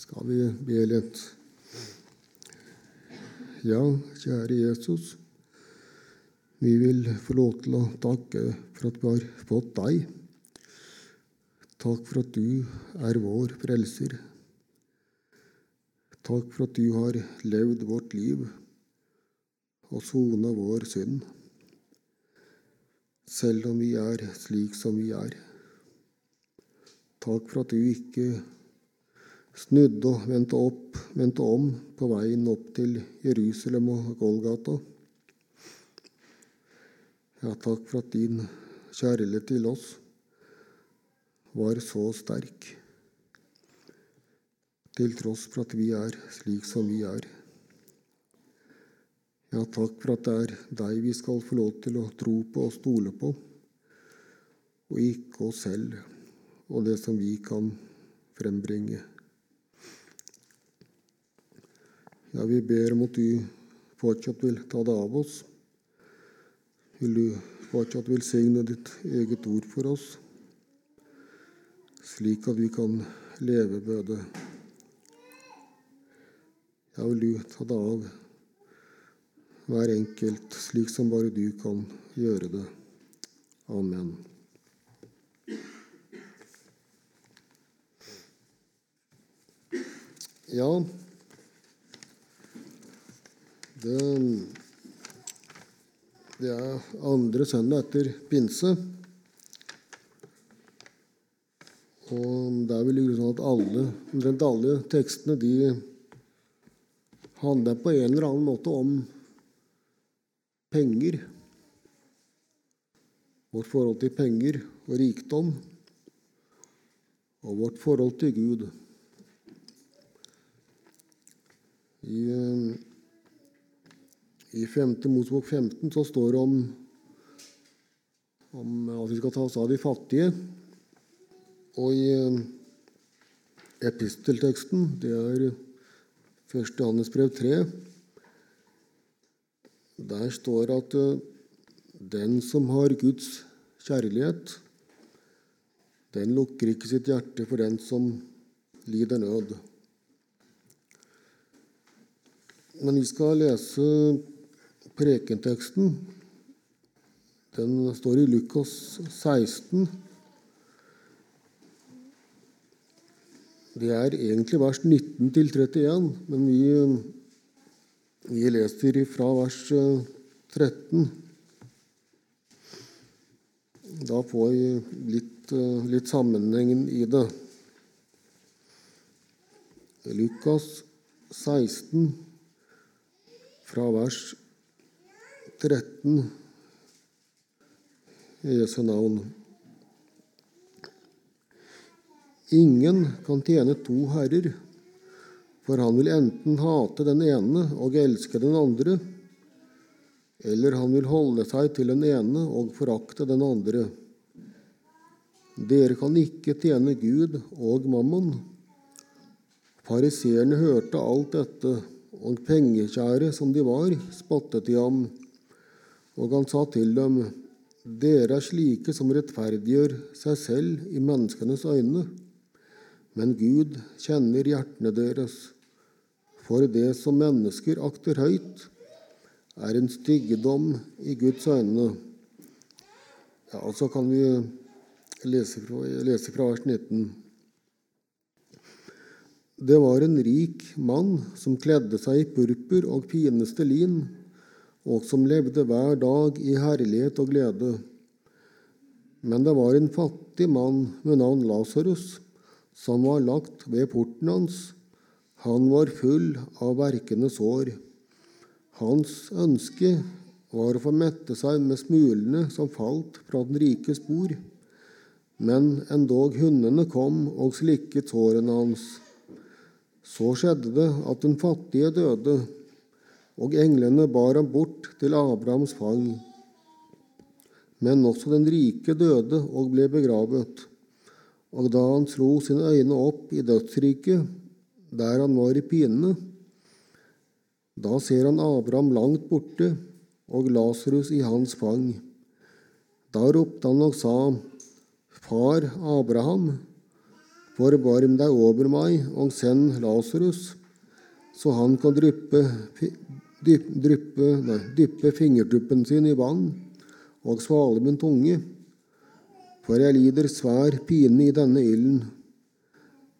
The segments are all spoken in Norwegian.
skal vi be litt. Ja, kjære Jesus. Vi vil få lov til å takke for at vi har fått deg. Takk for at du er vår frelser. Takk for at du har levd vårt liv og sona vår synd, selv om vi er slik som vi er. Takk for at du ikke snudde og vendte opp, vendte om på veien opp til Jerusalem og Golgata. Ja, takk for at din kjærlighet til oss var så sterk, til tross for at vi er slik som vi er. Ja, takk for at det er deg vi skal få lov til å tro på og stole på, og ikke oss selv og det som vi kan frembringe. Ja, vi ber om at du fortsatt vil ta det av oss. Vil du fortsatt velsigne ditt eget ord for oss, slik at vi kan leve med det. Ja, vil du ta det av hver enkelt, slik som bare du kan gjøre det. Amen. Ja, det, det er andre søndag etter pinse. Og det er sånn at alle, omtrent alle tekstene de handler på en eller annen måte om penger. Vårt forhold til penger og rikdom. Og vårt forhold til Gud. I, eh, i 5. Mosebok 15 så står det om, om at vi skal ta oss av de fattige. Og i eh, epistelteksten, det er 1. Johannes brev 3, der står at eh, den som har Guds kjærlighet, den lukker ikke sitt hjerte for den som lider nød. Men vi skal lese prekenteksten. Den står i Lukas 16. Det er egentlig vers 19 til 31, men vi, vi leser fra vers 13. Da får vi litt, litt sammenhengen i det. Lukas 16 fra vers 13 i Jesu navn. Ingen kan tjene to herrer, for han vil enten hate den ene og elske den andre, eller han vil holde seg til den ene og forakte den andre. Dere kan ikke tjene Gud og mammon. Fariseerne hørte alt dette og pengekjære som de var, spottet de ham. Og han sa til dem, Dere er slike som rettferdiggjør seg selv i menneskenes øyne, men Gud kjenner hjertene deres. For det som mennesker akter høyt, er en styggedom i Guds øyne. Ja, og så kan vi lese fra, lese fra vers 19. Det var en rik mann som kledde seg i purpur og fineste lin, og som levde hver dag i herlighet og glede. Men det var en fattig mann med navn Lasarus, som var lagt ved porten hans. Han var full av verkende sår. Hans ønske var å få mette seg med smulene som falt fra den rikes bord. Men endog hundene kom og slikket sårene hans. Så skjedde det at den fattige døde, og englene bar ham bort til Abrahams fang. Men også den rike døde og ble begravet. Og da han slo sine øyne opp i dødsriket, der han var i pinene, da ser han Abraham langt borte og Lasarus i hans fang. Da ropte han og sa, Far Abraham, Forbarm deg over meg, og send Lasarus, så han kan dryppe, dryppe, nei, dyppe fingertuppen sin i vann og svale min tunge, for jeg lider svær pine i denne ilden.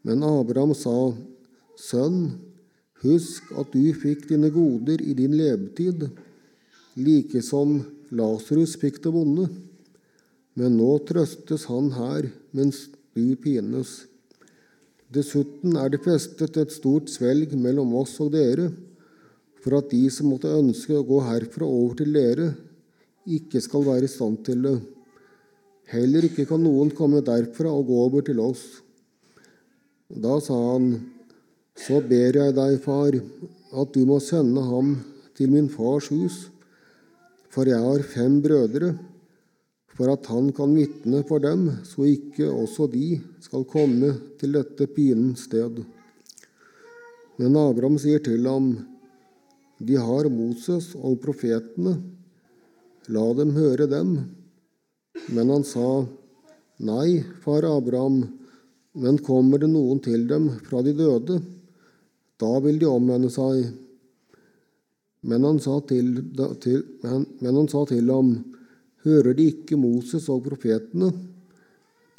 Men Abraham sa, Sønn, husk at du fikk dine goder i din levetid, like som Lasarus fikk det vonde. Men nå trøstes han her mens du pines. Dessuten er det festet et stort svelg mellom oss og dere, for at de som måtte ønske å gå herfra over til dere, ikke skal være i stand til det. Heller ikke kan noen komme derfra og gå over til oss. Da sa han, Så ber jeg deg, far, at du må sende ham til min fars hus, for jeg har fem brødre for at han kan vitne for dem, så ikke også de skal komme til dette pinens sted. Men Abraham sier til ham, De har Moses og profetene, la dem høre dem. Men han sa, Nei, far Abraham, men kommer det noen til dem fra de døde, da vil de omvende seg. Men han sa til, til, men, men han sa til ham, Hører de ikke Moses og profetene,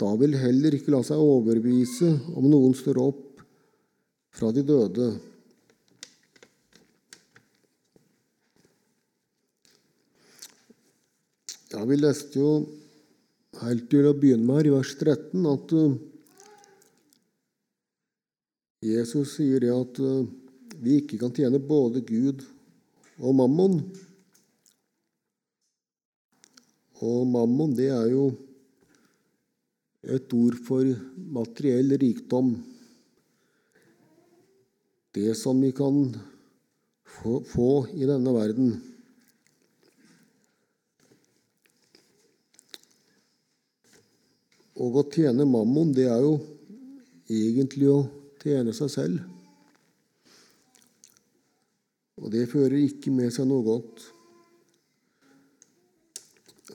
da vil heller ikke la seg overbevise om noen står opp fra de døde. Ja, Vi leste jo helt til å begynne med her, i vers 13, at uh, Jesus sier det at uh, vi ikke kan tjene både Gud og mammon. Og mammon, det er jo et ord for materiell rikdom. Det som vi kan få, få i denne verden. Og å tjene mammon, det er jo egentlig å tjene seg selv. Og det fører ikke med seg noe godt.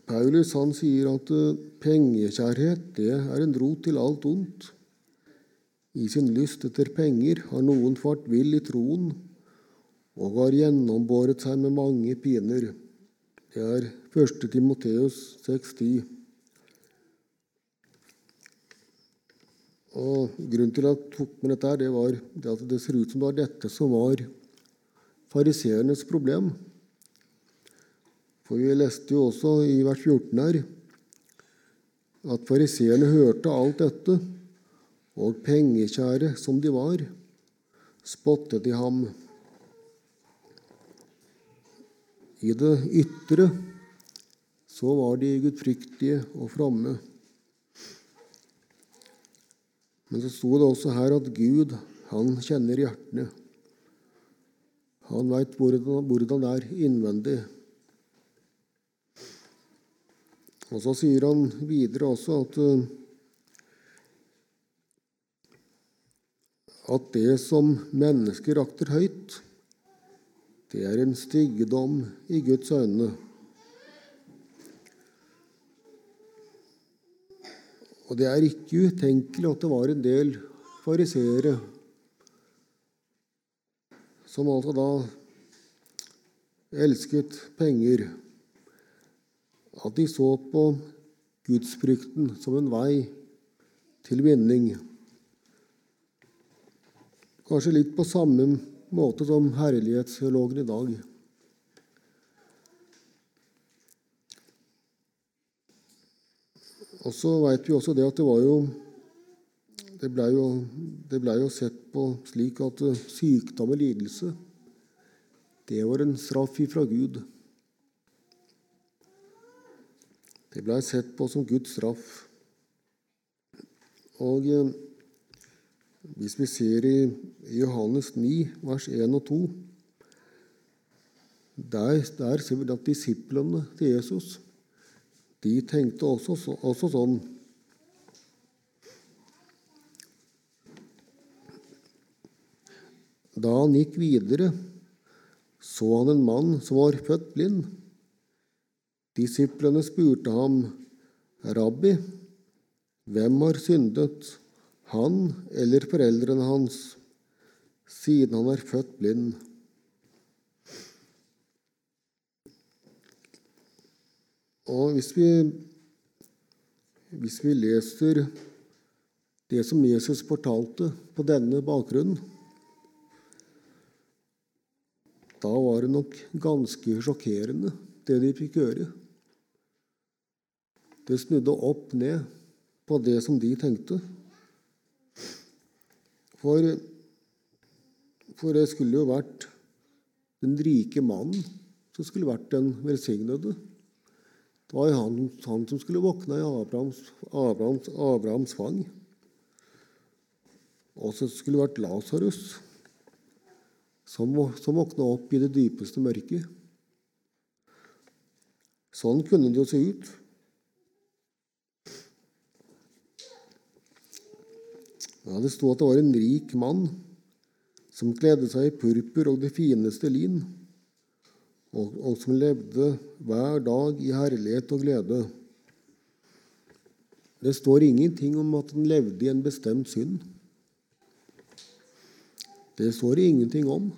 Paulus han sier at eh, pengekjærhet det er en rot til alt ondt. I sin lyst etter penger har noen fart vill i troen og har gjennombåret seg med mange piner. Det er 1. Timoteus 6,10. Og Grunnen til at jeg tok med dette, det var at det ser ut som det var dette som var fariseernes problem. For vi leste jo også i vers 14 her at fariseerne hørte alt dette, og pengekjære som de var, spottet de ham. I det ytre så var de gudfryktige og fromme. Men så sto det også her at Gud, han kjenner hjertene. Han veit hvordan det er innvendig. Og Så sier han videre også at, eh, at det som mennesker akter høyt, det er en styggedom i Guds øyne. Og det er ikke utenkelig at det var en del fariseere som altså da elsket penger at de så på gudsfrykten som en vei til vinning. Kanskje litt på samme måte som herlighetsteologen i dag. Og så veit vi også det at det var jo Det blei jo, ble jo sett på slik at sykdom og lidelse, det var en straff ifra Gud. Det ble sett på som Guds straff. Og eh, hvis vi ser i Johannes 9, vers 1 og 2 Der, der ser vi at disiplene til Jesus de tenkte også, også sånn. Da han gikk videre, så han en mann som var født blind. Disiplene spurte ham, 'Rabbi, hvem har syndet, han eller foreldrene hans, siden han er født blind. Og hvis vi, hvis vi leser det som Jesus fortalte på denne bakgrunnen, da var det nok ganske sjokkerende, det de fikk høre. Det snudde opp ned på det som de tenkte. For, for det skulle jo vært den rike mannen som skulle vært den velsignede. Det var han, han som skulle våkne i Abrahams, Abrahams, Abrahams fang. Og så skulle det vært Lasarus, som, som våkna opp i det dypeste mørket. Sånn kunne det jo se ut. Ja, Det sto at det var en rik mann som kledde seg i purpur og det fineste lin og, og som levde hver dag i herlighet og glede. Det står ingenting om at han levde i en bestemt synd. Det står det ingenting om.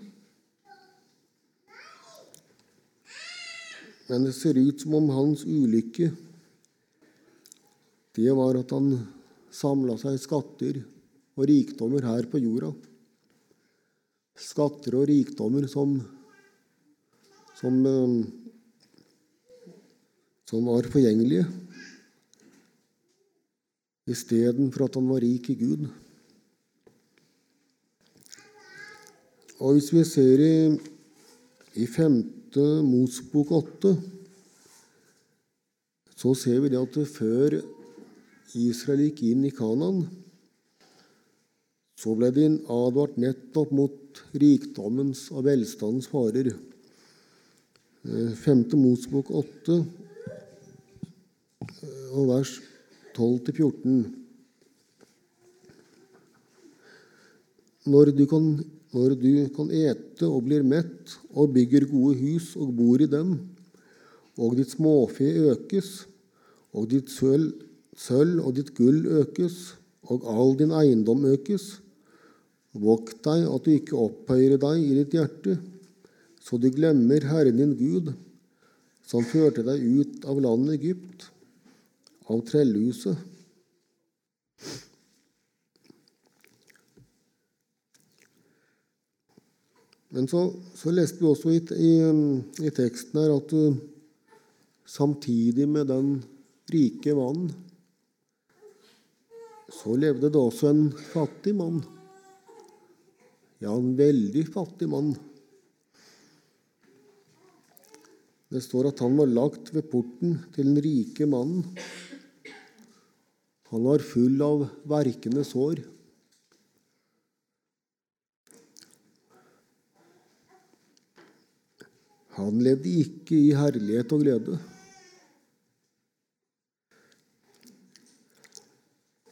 Men det ser ut som om hans ulykke det var at han samla seg skatter og rikdommer her på jorda. Skatter og rikdommer som som, eh, som var forgjengelige, istedenfor at han var rik i Gud. Og Hvis vi ser i, i 5. Mosbok 8, så ser vi det at før Israel gikk inn i Kanan, så ble de advart nettopp mot rikdommens og velstandens farer. 5. Eh, Mosbok 8 eh, og vers 12-14. Når når du kan ete og blir mett og bygger gode hus og bor i dem, og ditt småfe økes, og ditt sølv, sølv og ditt gull økes, og all din eiendom økes, vokt deg at du ikke opphøyer deg i ditt hjerte, så du glemmer Herren din Gud, som førte deg ut av landet Egypt, av trellhuset. Men så, så, leste vi også i, i, i teksten her at du samtidig med den rike mannen så levde det også en fattig mann. Ja, en veldig fattig mann. Det står at han var lagt ved porten til den rike mannen. Han var full av verkende sår. Han levde ikke i herlighet og glede.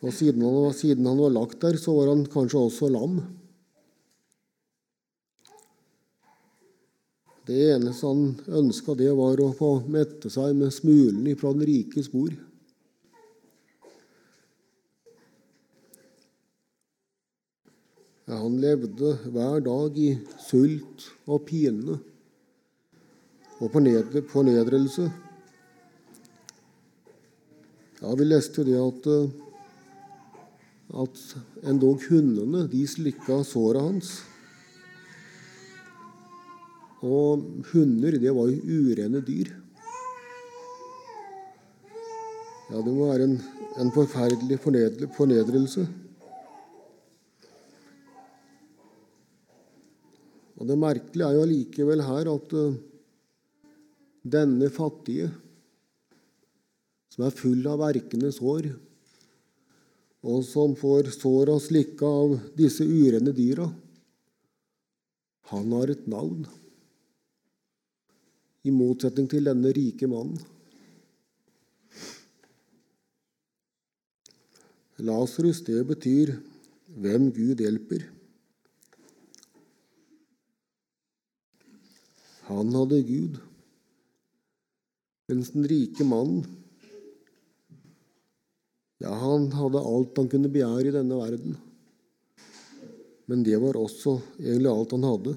Og siden han, siden han var lagt der, så var han kanskje også lam. Det eneste han ønska, det var å få mette seg med smulene fra den rikes bord. Han levde hver dag i sult og pine og fornedrelse. Ja, vi leste jo det at, at endog hundene de slikka såret hans. Og hunder, det var jo urene dyr. Ja, det må være en, en forferdelig fornedrelse. Og det merkelige er jo allikevel her at uh, denne fattige, som er full av verkende sår, og som får såra slikka av disse urene dyra, han har et navn i motsetning til denne rike mannen. Lasarus, det betyr 'hvem Gud hjelper'. Han hadde Gud, mens den rike mannen Ja, han hadde alt han kunne begjære i denne verden. Men det var også egentlig alt han hadde.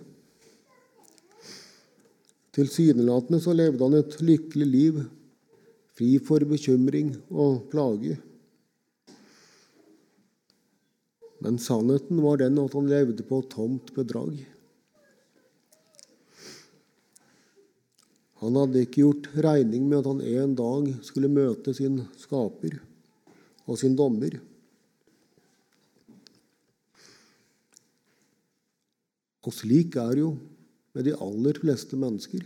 Tilsynelatende så levde han et lykkelig liv, fri for bekymring og plage. Men sannheten var den at han levde på tomt bedrag. Han hadde ikke gjort regning med at han en dag skulle møte sin skaper og sin dommer. Og slik er jo med de aller fleste mennesker.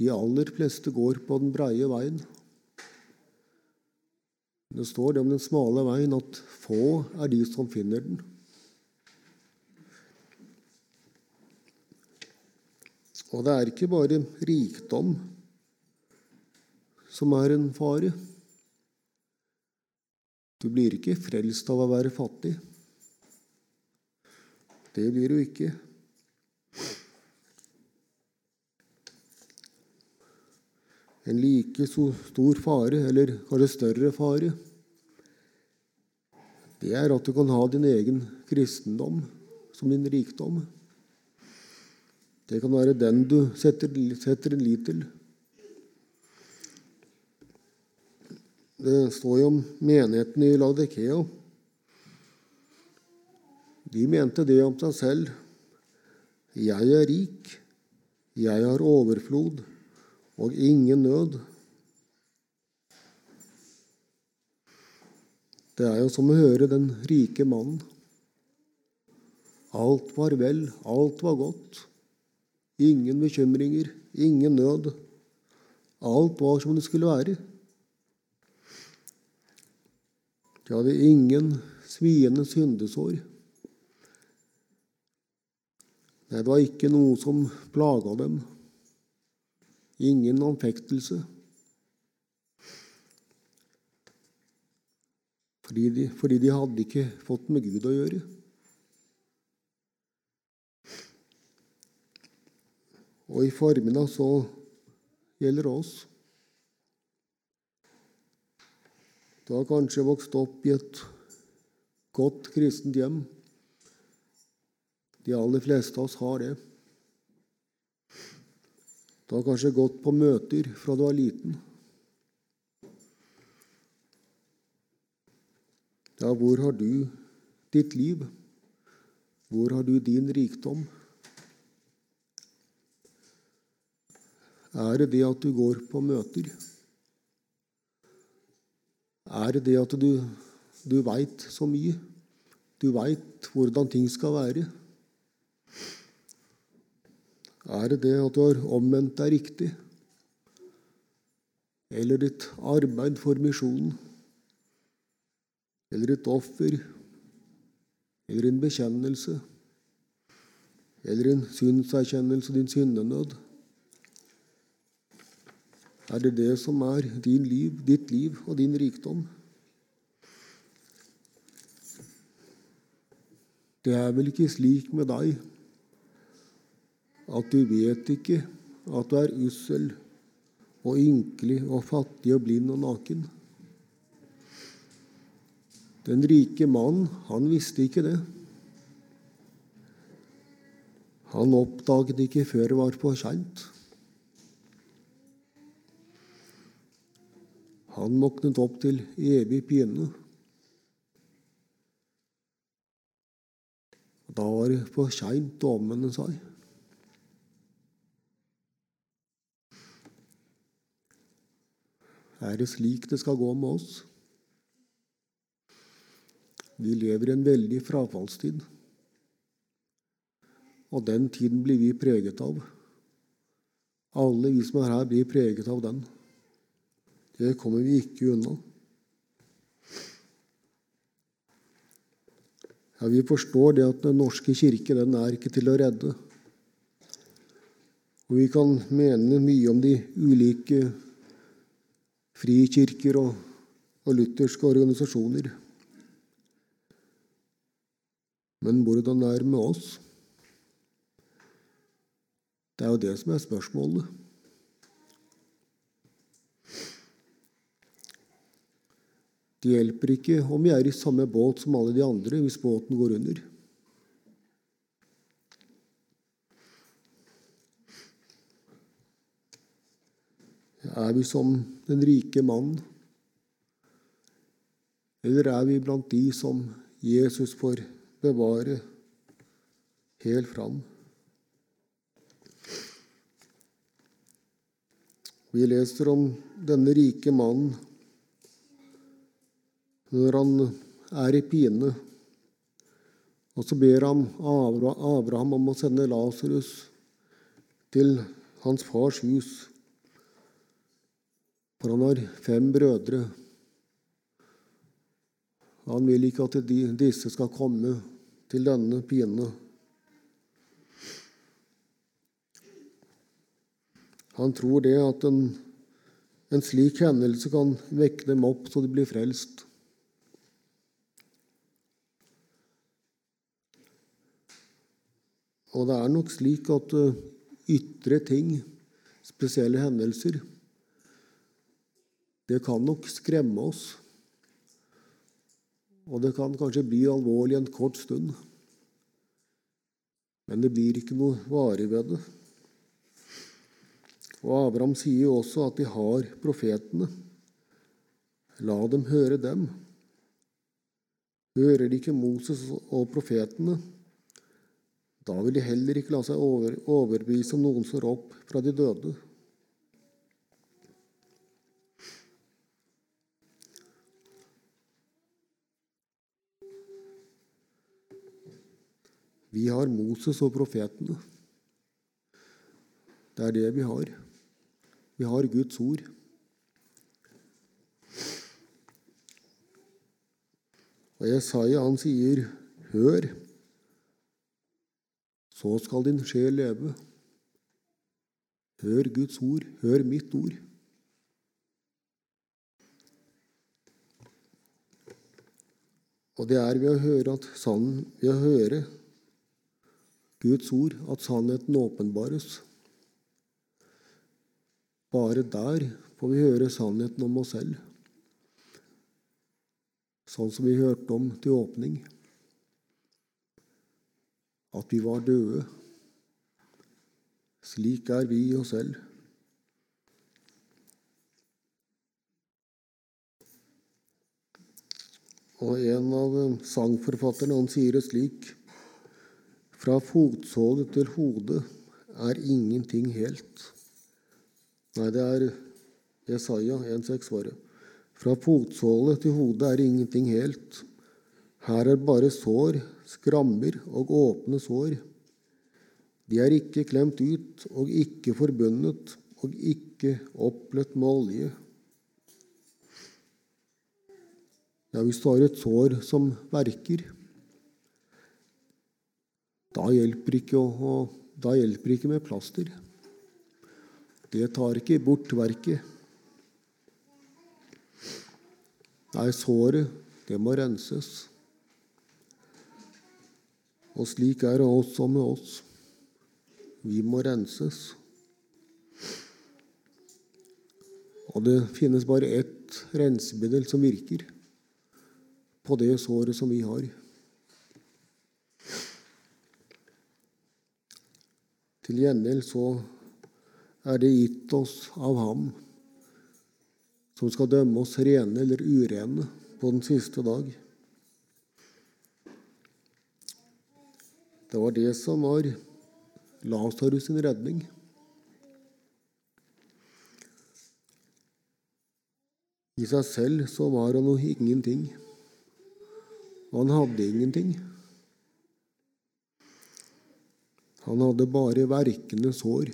De aller fleste går på den breie veien. Det står det om den smale veien at få er de som finner den. Og det er ikke bare rikdom som er en fare. Du blir ikke frelst av å være fattig. Det blir du ikke. En like stor fare, eller kanskje større fare, det er at du kan ha din egen kristendom som din rikdom. Det kan være den du setter, setter en lit til. Det står jo om menigheten i Laudikea. De mente det om seg selv. Jeg er rik, jeg har overflod og ingen nød. Det er jo som å høre den rike mannen. Alt var vel, alt var godt. Ingen bekymringer, ingen nød. Alt var som det skulle være. De hadde ingen sviende syndesår. Nei, det var ikke noe som plaga dem. Ingen anfektelse. Fordi de, fordi de hadde ikke fått med Gud å gjøre. Og i formiddag så gjelder det oss. Du har kanskje vokst opp i et godt kristent hjem. De aller fleste av oss har det. Du har kanskje gått på møter fra du var liten. Ja, hvor har du ditt liv? Hvor har du din rikdom? Er det det at du går på møter? Er det det at du, du veit så mye? Du veit hvordan ting skal være? Er det det at du har omvendt deg riktig? Eller ditt arbeid for misjonen? Eller et offer? Eller en bekjennelse? Eller en synserkjennelse, din syndenød? Er det det som er liv, ditt liv og din rikdom? Det er vel ikke slik med deg at du vet ikke at du er ussel og ynkelig og fattig og blind og naken? Den rike mannen, han visste ikke det. Han oppdaget ikke før det var for seint. Han våknet opp til evig pine. Da var det for seint å omvende seg. Er det slik det skal gå med oss? Vi lever i en veldig frafallstid. Og den tiden blir vi preget av. Alle vi som er her, blir preget av den. Det kommer vi ikke unna. Ja, Vi forstår det at Den norske kirke den er ikke til å redde. Og Vi kan mene mye om de ulike frikirker og, og lutherske organisasjoner. Men hvordan det er med oss? Det er jo det som er spørsmålet. Det hjelper ikke om vi er i samme båt som alle de andre hvis båten går under. Er vi som den rike mannen? Eller er vi blant de som Jesus får bevare helt fram? Vi leser om denne rike mannen når han er i pine. Og så ber han Abraham om å sende Lasarus til hans fars hus. For han har fem brødre. Han vil ikke at disse skal komme til denne pine. Han tror det at en, en slik hendelse kan vekke dem opp så de blir frelst. Og det er nok slik at uh, ytre ting, spesielle hendelser, det kan nok skremme oss. Og det kan kanskje bli alvorlig en kort stund. Men det blir ikke noe varig ved det. Og Abraham sier jo også at de har profetene. La dem høre dem. Hører de ikke Moses og profetene, da vil de heller ikke la seg over, overbevise om noen står opp fra de døde. Vi har Moses og profetene. Det er det vi har. Vi har Guds ord. Og Jesaja han sier, 'Hør' så skal din sjel leve. Hør Guds ord, hør mitt ord. Og det er ved å høre, at sann, ved å høre Guds ord at sannheten åpenbares. Bare der får vi høre sannheten om oss selv, sånn som vi hørte om til åpning at vi var døde. Slik er vi oss selv. Og en av sangforfatterne han sier det slik Fra fotsåle til hode er ingenting helt. Nei, det er Jesaja 1,6 svaret. Fra fotsåle til hode er ingenting helt. Her er bare sår, skrammer og åpne sår. De er ikke klemt ut og ikke forbundet og ikke oppløtt med olje. Ja, hvis du har et sår som verker, da hjelper ikke, å, da hjelper ikke med plaster. Det tar ikke bort verket. Nei, såret, det må renses. Og slik er det også med oss. Vi må renses. Og det finnes bare ett rensemiddel som virker på det såret som vi har. Til gjengjeld så er det gitt oss av Ham som skal dømme oss rene eller urene på den siste dag. Det var det som var Lasarus sin redning. I seg selv så var han noe ingenting. Og han hadde ingenting. Han hadde bare verkende sår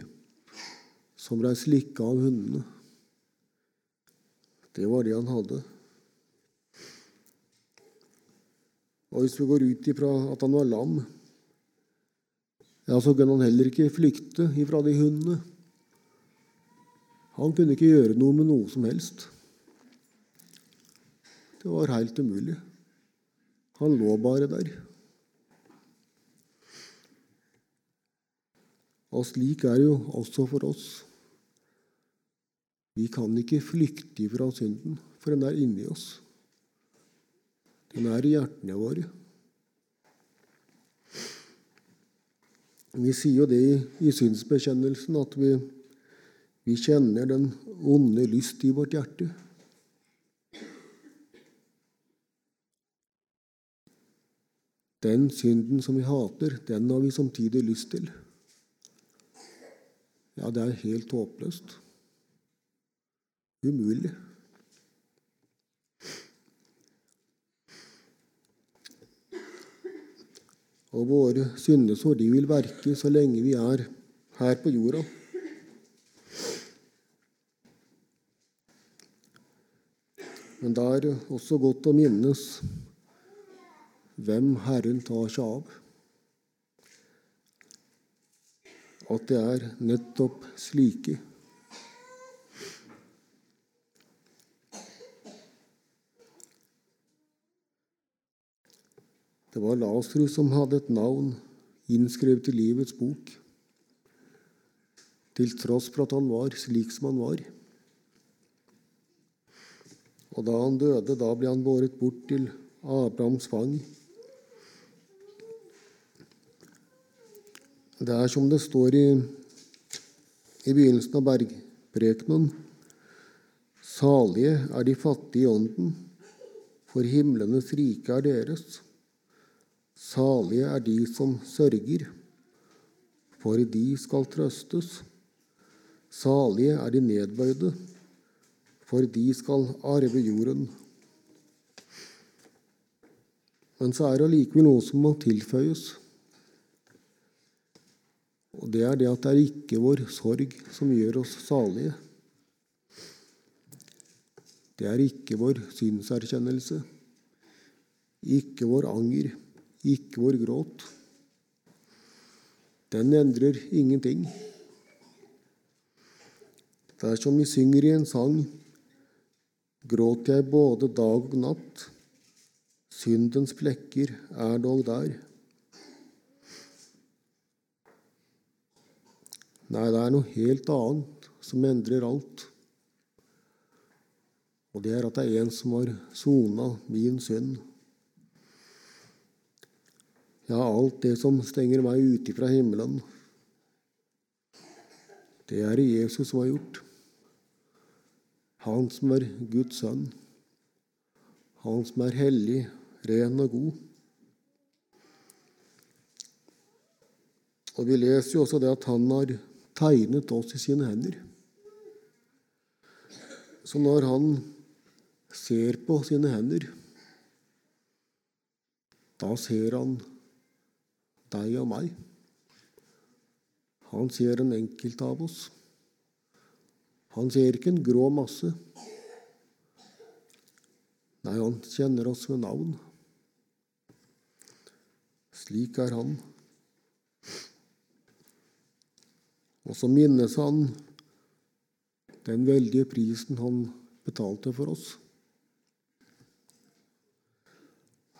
som blei slikka av hundene. Det var det han hadde. Og hvis vi går ut ifra at han var lam, ja, så kunne han heller ikke flykte ifra de hundene. Han kunne ikke gjøre noe med noe som helst. Det var helt umulig. Han lå bare der. Og slik er det jo også for oss. Vi kan ikke flykte fra synden, for den er inni oss. Den er i hjertene våre. Vi sier jo det i, i synsbekjennelsen, at vi, vi kjenner den onde lyst i vårt hjerte. Den synden som vi hater, den har vi samtidig lyst til. Ja, det er helt håpløst. Umulig. Og våre syndesår de vil verke så lenge vi er her på jorda. Men det er også godt å minnes hvem Herren tar seg av. At det er nettopp slike. Det var Lasarus som hadde et navn innskrevet i livets bok, til tross for at han var slik som han var. Og da han døde, da ble han båret bort til Abrahams fang. Det er som det står i, i begynnelsen av bergprekenen. Salige er de fattige i ånden, for himlenes rike er deres. Salige er de som sørger, for de skal trøstes. Salige er de nedbøyde, for de skal arve jorden. Men så er det allikevel noe som må tilføyes. Og det er det at det er ikke vår sorg som gjør oss salige. Det er ikke vår synserkjennelse, ikke vår anger, ikke vår gråt. Den endrer ingenting. Det er som vi synger i en sang Gråt jeg både dag og natt, syndens flekker er dog der. Nei, det er noe helt annet som endrer alt. Og det er at det er en som har sona min synd. Ja, alt det som stenger meg ute fra himmelen, det er det Jesus som har gjort. Han som er Guds sønn. Han som er hellig, ren og god. Og Vi leser jo også det at han har tegnet oss i sine hender. Så når han ser på sine hender, da ser han deg og meg. Han ser en enkelt av oss. Han ser ikke en grå masse. Nei, han kjenner oss ved navn. Slik er han. Og så minnes han den veldige prisen han betalte for oss.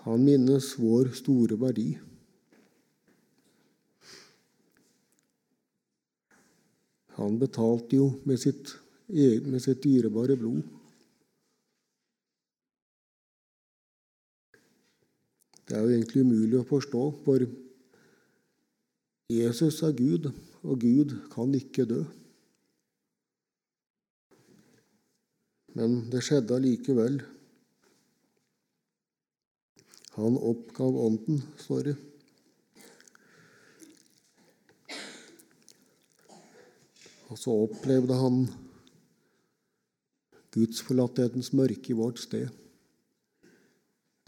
Han minnes vår store verdi. Han betalte jo med sitt, med sitt dyrebare blod. Det er jo egentlig umulig å forstå, for Jesus er Gud, og Gud kan ikke dø. Men det skjedde allikevel. Han oppgav ånden, står det. Og så opplevde han gudsforlatthetens mørke i vårt sted.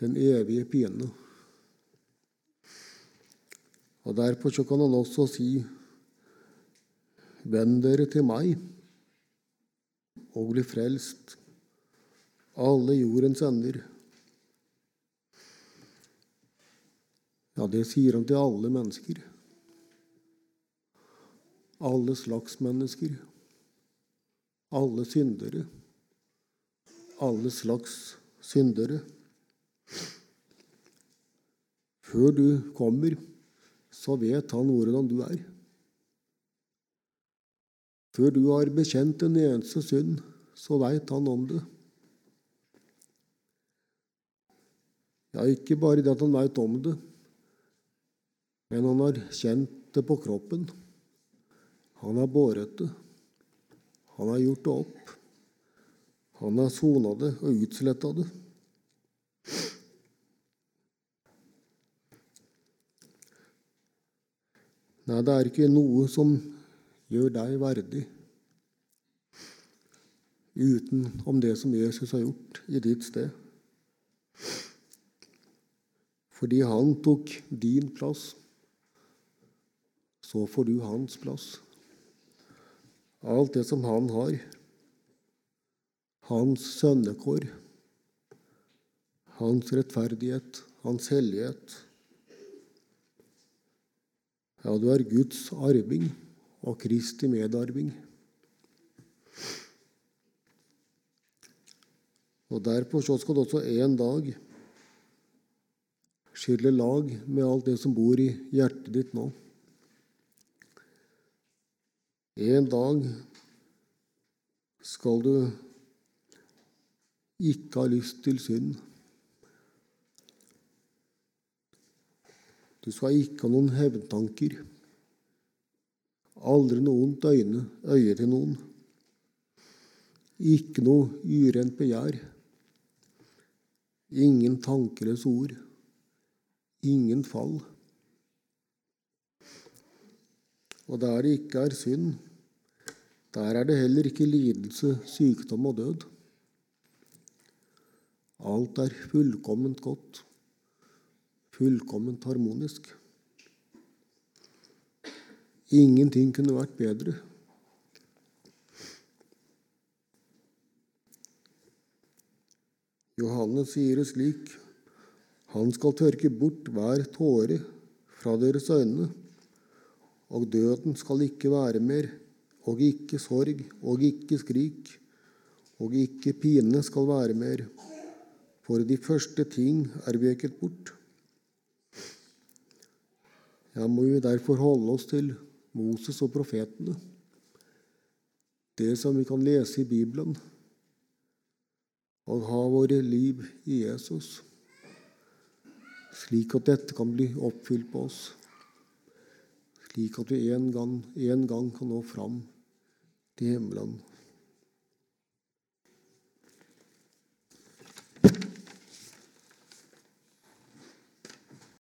Den evige pine. Og Derfor så kan han også si 'Venn dere til meg og bli frelst, alle jordens ender. Ja, det sier han til alle mennesker. Alle slags mennesker. Alle syndere. Alle slags syndere. Før du kommer, så vet han hvordan du er. Før du har bekjent en eneste synd, så veit han om det. Ja, ikke bare det at han veit om det, men han har kjent det på kroppen. Han har båret det. Han har gjort det opp. Han har sona det og utsletta det. Nei, det er ikke noe som gjør deg verdig utenom det som Jesus har gjort i ditt sted. Fordi han tok din plass, så får du hans plass. Alt det som han har, hans sønnekår, hans rettferdighet, hans hellighet ja, du er Guds arving og Kristi medarving. Og Derfor så skal du også en dag skille lag med alt det som bor i hjertet ditt nå. En dag skal du ikke ha lyst til synd. Du skal ikke ha noen hevntanker. Aldri noe ondt øyne, øye til noen. Ikke noe urent begjær. Ingen tankeløse ord. Ingen fall. Og der det ikke er synd, der er det heller ikke lidelse, sykdom og død. Alt er fullkomment godt fullkomment harmonisk. Ingenting kunne vært bedre. Johannes sier det slik Han skal tørke bort hver tåre fra deres øyne, og døden skal ikke være mer, og ikke sorg, og ikke skrik, og ikke pine skal være mer, for de første ting er veket bort. Ja, må vi derfor holde oss til Moses og profetene, det som vi kan lese i Bibelen, og ha våre liv i Jesus, slik at dette kan bli oppfylt på oss, slik at vi en gang, en gang kan nå fram til himmelen